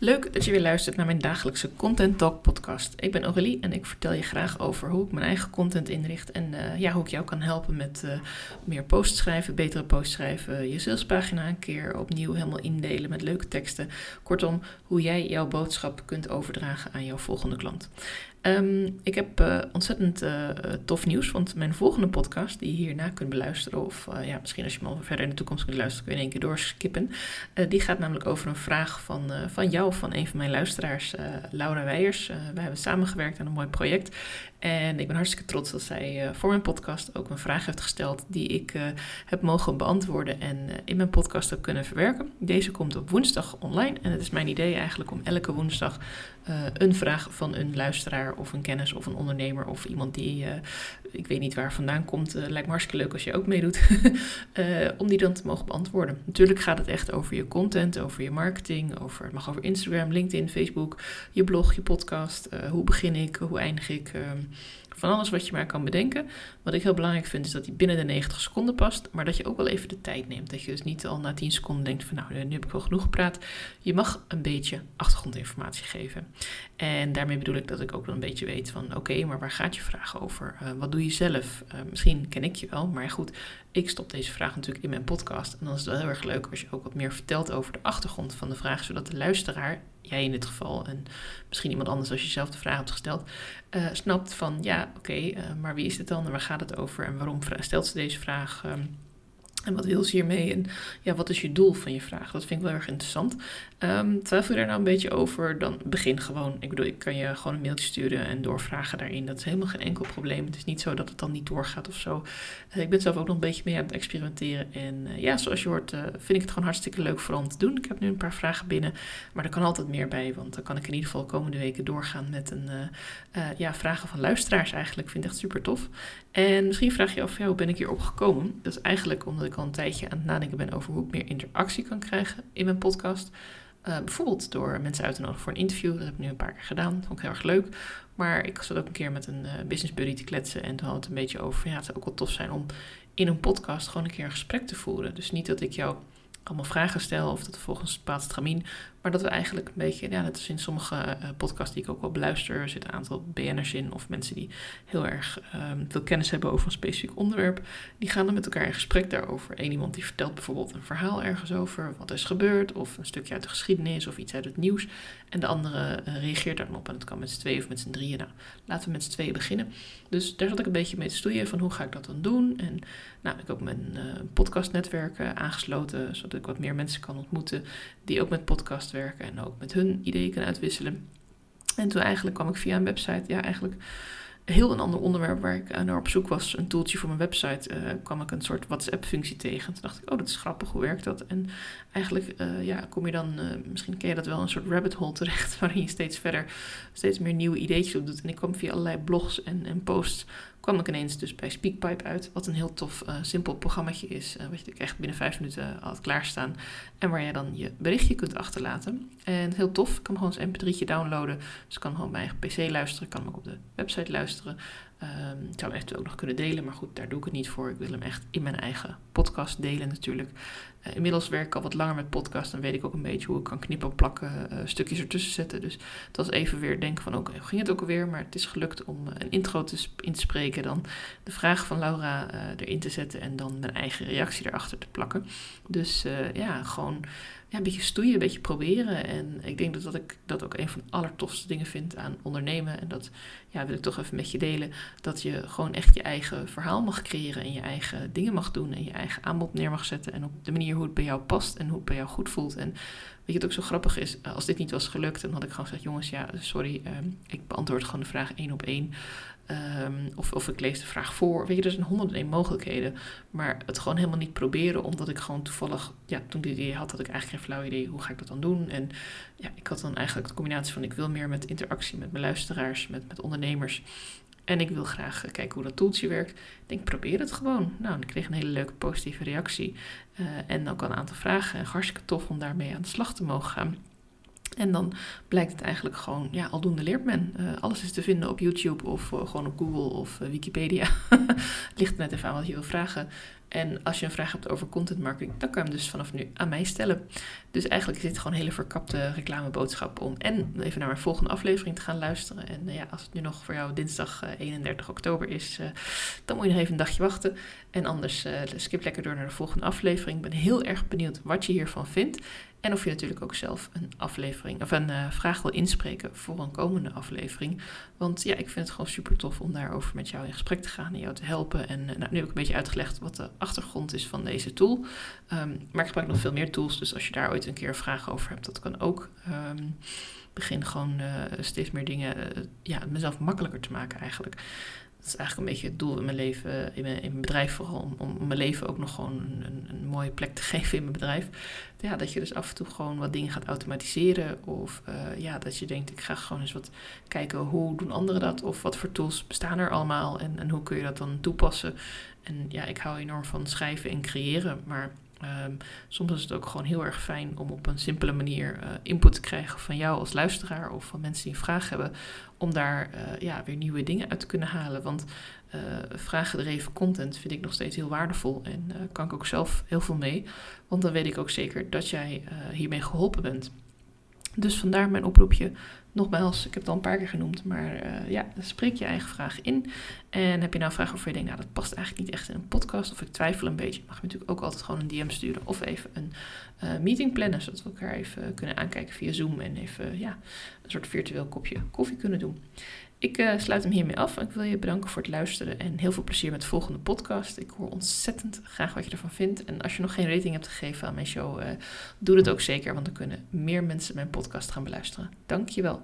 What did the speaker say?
Leuk dat je weer luistert naar mijn dagelijkse Content Talk podcast. Ik ben Aurélie en ik vertel je graag over hoe ik mijn eigen content inricht en uh, ja, hoe ik jou kan helpen met uh, meer posts schrijven, betere posts schrijven, je salespagina een keer opnieuw helemaal indelen met leuke teksten. Kortom, hoe jij jouw boodschap kunt overdragen aan jouw volgende klant. Um, ik heb uh, ontzettend uh, tof nieuws, want mijn volgende podcast, die je hierna kunt beluisteren, of uh, ja, misschien als je hem al verder in de toekomst kunt luisteren, kun je in één keer doorskippen. die gaat namelijk over een vraag van, van jou, van een van mijn luisteraars, Laura Weijers. wij hebben samengewerkt aan een mooi project. En ik ben hartstikke trots dat zij voor mijn podcast ook een vraag heeft gesteld die ik heb mogen beantwoorden en in mijn podcast heb kunnen verwerken. Deze komt op woensdag online en het is mijn idee eigenlijk om elke woensdag een vraag van een luisteraar of een kennis of een ondernemer of iemand die, ik weet niet waar vandaan komt, lijkt me hartstikke leuk als je ook meedoet, om die dan te mogen beantwoorden. Natuurlijk gaat het echt over je content, over je marketing, over, het mag over Instagram, LinkedIn, Facebook, je blog, je podcast, hoe begin ik, hoe eindig ik, ehm, van alles wat je maar kan bedenken. Wat ik heel belangrijk vind is dat die binnen de 90 seconden past, maar dat je ook wel even de tijd neemt. Dat je dus niet al na 10 seconden denkt van nou, nu heb ik wel genoeg gepraat. Je mag een beetje achtergrondinformatie geven. En daarmee bedoel ik dat ik ook wel een beetje weet van oké, maar waar gaat je vraag over? Uh, wat doe je zelf? Uh, misschien ken ik je wel, maar goed, ik stop deze vraag natuurlijk in mijn podcast. En dan is het wel heel erg leuk als je ook wat meer vertelt over de achtergrond van de vraag, zodat de luisteraar, jij in dit geval en misschien iemand anders als je zelf de vraag hebt gesteld, uh, snapt van ja, oké, uh, maar wie is dit dan en waar gaat het over en waarom stelt ze deze vraag? Um, en wat wil ze hiermee? En ja, wat is je doel van je vraag? Dat vind ik wel erg interessant. Um, twijfel je daar nou een beetje over, dan begin gewoon. Ik bedoel, ik kan je gewoon een mailtje sturen en doorvragen daarin. Dat is helemaal geen enkel probleem. Het is niet zo dat het dan niet doorgaat of zo. Uh, ik ben zelf ook nog een beetje mee aan het experimenteren. En uh, ja, zoals je hoort, uh, vind ik het gewoon hartstikke leuk voor om te doen. Ik heb nu een paar vragen binnen, maar er kan altijd meer bij. Want dan kan ik in ieder geval de komende weken doorgaan met een ja, vragen van luisteraars eigenlijk. Ik vind het echt super tof. En misschien vraag je af, ja, hoe ben ik hierop gekomen? Dat is eigenlijk omdat ik een tijdje aan het nadenken ben over hoe ik meer interactie kan krijgen in mijn podcast. Uh, bijvoorbeeld door mensen uit te nodigen voor een interview. Dat heb ik nu een paar keer gedaan. Dat vond ik heel erg leuk. Maar ik zat ook een keer met een uh, business buddy te kletsen. En toen had het een beetje over. Ja, het zou ook wel tof zijn om in een podcast gewoon een keer een gesprek te voeren. Dus niet dat ik jou allemaal vragen stel of dat volgens een bepaald stramien. Maar dat we eigenlijk een beetje, ja, net als in sommige uh, podcasts die ik ook wel beluister, er zitten een aantal BN'ers in of mensen die heel erg um, veel kennis hebben over een specifiek onderwerp. Die gaan dan met elkaar in gesprek daarover. Eén iemand die vertelt bijvoorbeeld een verhaal ergens over, wat is gebeurd, of een stukje uit de geschiedenis of iets uit het nieuws. En de andere uh, reageert daarop. En dat kan met z'n tweeën of met z'n drieën. Nou, laten we met z'n tweeën beginnen. Dus daar zat ik een beetje mee te stoeien van hoe ga ik dat dan doen. En nou, ik heb ook mijn uh, podcastnetwerk aangesloten, zodat ik wat meer mensen kan ontmoeten die ook met podcast werken en ook met hun ideeën kan uitwisselen. En toen eigenlijk kwam ik via een website, ja eigenlijk heel een ander onderwerp waar ik naar op zoek was, een toeltje voor mijn website, uh, kwam ik een soort WhatsApp-functie tegen. Toen dacht ik, oh, dat is grappig, hoe werkt dat? En eigenlijk uh, ja, kom je dan, misschien ken je dat wel, een soort rabbit hole terecht, waarin je steeds verder, steeds meer nieuwe ideetjes op doet. En ik kwam via allerlei blogs en, en posts kwam ik ineens dus bij Speakpipe uit. Wat een heel tof, uh, simpel programmaatje is. Uh, wat je echt binnen vijf minuten had klaarstaan. En waar je dan je berichtje kunt achterlaten. En heel tof. Ik kan gewoon eens mp3'tje downloaden. Dus ik kan gewoon mijn eigen pc luisteren. Ik kan ook op de website luisteren. Um, ik zou hem echt ook nog kunnen delen, maar goed, daar doe ik het niet voor. Ik wil hem echt in mijn eigen podcast delen natuurlijk. Uh, inmiddels werk ik al wat langer met podcast en weet ik ook een beetje hoe ik kan knippen, plakken, uh, stukjes ertussen zetten. Dus het was even weer denken van, hoe ging het ook alweer? Maar het is gelukt om een intro te in te spreken, dan de vraag van Laura erin te zetten en dan mijn eigen reactie erachter te plakken. Dus ja, gewoon ja, een beetje stoeien, een beetje proberen. En ik denk dat, dat ik dat ook een van de allertofste dingen vind aan ondernemen. En dat ja, wil ik toch even met je delen. Dat je gewoon echt je eigen verhaal mag creëren en je eigen dingen mag doen. En je eigen aanbod neer mag zetten. En op de manier hoe het bij jou past en hoe het bij jou goed voelt. En weet je, het ook zo grappig is, als dit niet was gelukt, dan had ik gewoon gezegd: jongens, ja, sorry, um, ik beantwoord gewoon de vraag één op één. Um, of, of ik lees de vraag voor. Weet je, er zijn honderden mogelijkheden. Maar het gewoon helemaal niet proberen, omdat ik gewoon toevallig, ja, toen dit idee had, had ik eigenlijk geen flauw idee hoe ga ik dat dan doen. En ja, ik had dan eigenlijk de combinatie van ik wil meer met interactie met mijn luisteraars, met, met ondernemers. En ik wil graag kijken hoe dat toeltje werkt. Ik denk, probeer het gewoon. Nou, ik kreeg een hele leuke positieve reactie. Uh, en ook al een aantal vragen. En hartstikke tof om daarmee aan de slag te mogen gaan. En dan blijkt het eigenlijk gewoon, ja, aldoende leert men. Uh, alles is te vinden op YouTube of uh, gewoon op Google of uh, Wikipedia. het ligt net even aan wat je wil vragen. En als je een vraag hebt over content marketing, dan kan je hem dus vanaf nu aan mij stellen. Dus eigenlijk is dit gewoon een hele verkapte reclameboodschap om en even naar mijn volgende aflevering te gaan luisteren. En ja, als het nu nog voor jou dinsdag 31 oktober is, dan moet je nog even een dagje wachten. En anders skip lekker door naar de volgende aflevering. Ik ben heel erg benieuwd wat je hiervan vindt. En of je natuurlijk ook zelf een aflevering of een uh, vraag wil inspreken voor een komende aflevering. Want ja, ik vind het gewoon super tof om daarover met jou in gesprek te gaan en jou te helpen. En uh, nou, nu heb ik een beetje uitgelegd wat de achtergrond is van deze tool. Um, maar ik gebruik nog veel meer tools. Dus als je daar ooit een keer vraag over hebt, dat kan ook. Um, begin gewoon uh, steeds meer dingen, ja, mezelf makkelijker te maken eigenlijk is eigenlijk een beetje het doel in mijn leven, in mijn, in mijn bedrijf vooral, om, om, mijn leven ook nog gewoon een, een, mooie plek te geven in mijn bedrijf. Ja, dat je dus af en toe gewoon wat dingen gaat automatiseren of uh, ja, dat je denkt, ik ga gewoon eens wat kijken hoe doen anderen dat of wat voor tools bestaan er allemaal en, en hoe kun je dat dan toepassen. En ja, ik hou enorm van schrijven en creëren, maar Um, soms is het ook gewoon heel erg fijn om op een simpele manier uh, input te krijgen van jou als luisteraar of van mensen die een vraag hebben, om daar uh, ja, weer nieuwe dingen uit te kunnen halen. Want uh, vraaggedreven content vind ik nog steeds heel waardevol en kan ik ook zelf heel veel mee. Want dan weet ik ook zeker dat jij hiermee geholpen bent. Dus vandaar mijn oproepje. Nogmaals, ik heb het al een paar keer genoemd, maar uh, ja, spreek je eigen vraag in. En heb je nou vragen waarvan je denkt, nou dat past eigenlijk niet echt in een podcast, of ik twijfel een beetje, mag je natuurlijk ook altijd gewoon een DM sturen of even een uh, meeting plannen, zodat we elkaar even kunnen aankijken via Zoom en even ja, een soort virtueel kopje koffie kunnen doen. Ik uh, sluit hem hiermee af. Ik wil je bedanken voor het luisteren en heel veel plezier met de volgende podcast. Ik hoor ontzettend graag wat je ervan vindt. En als je nog geen rating hebt gegeven aan mijn show, uh, doe dat ook zeker, want dan kunnen meer mensen mijn podcast gaan beluisteren. Dankjewel.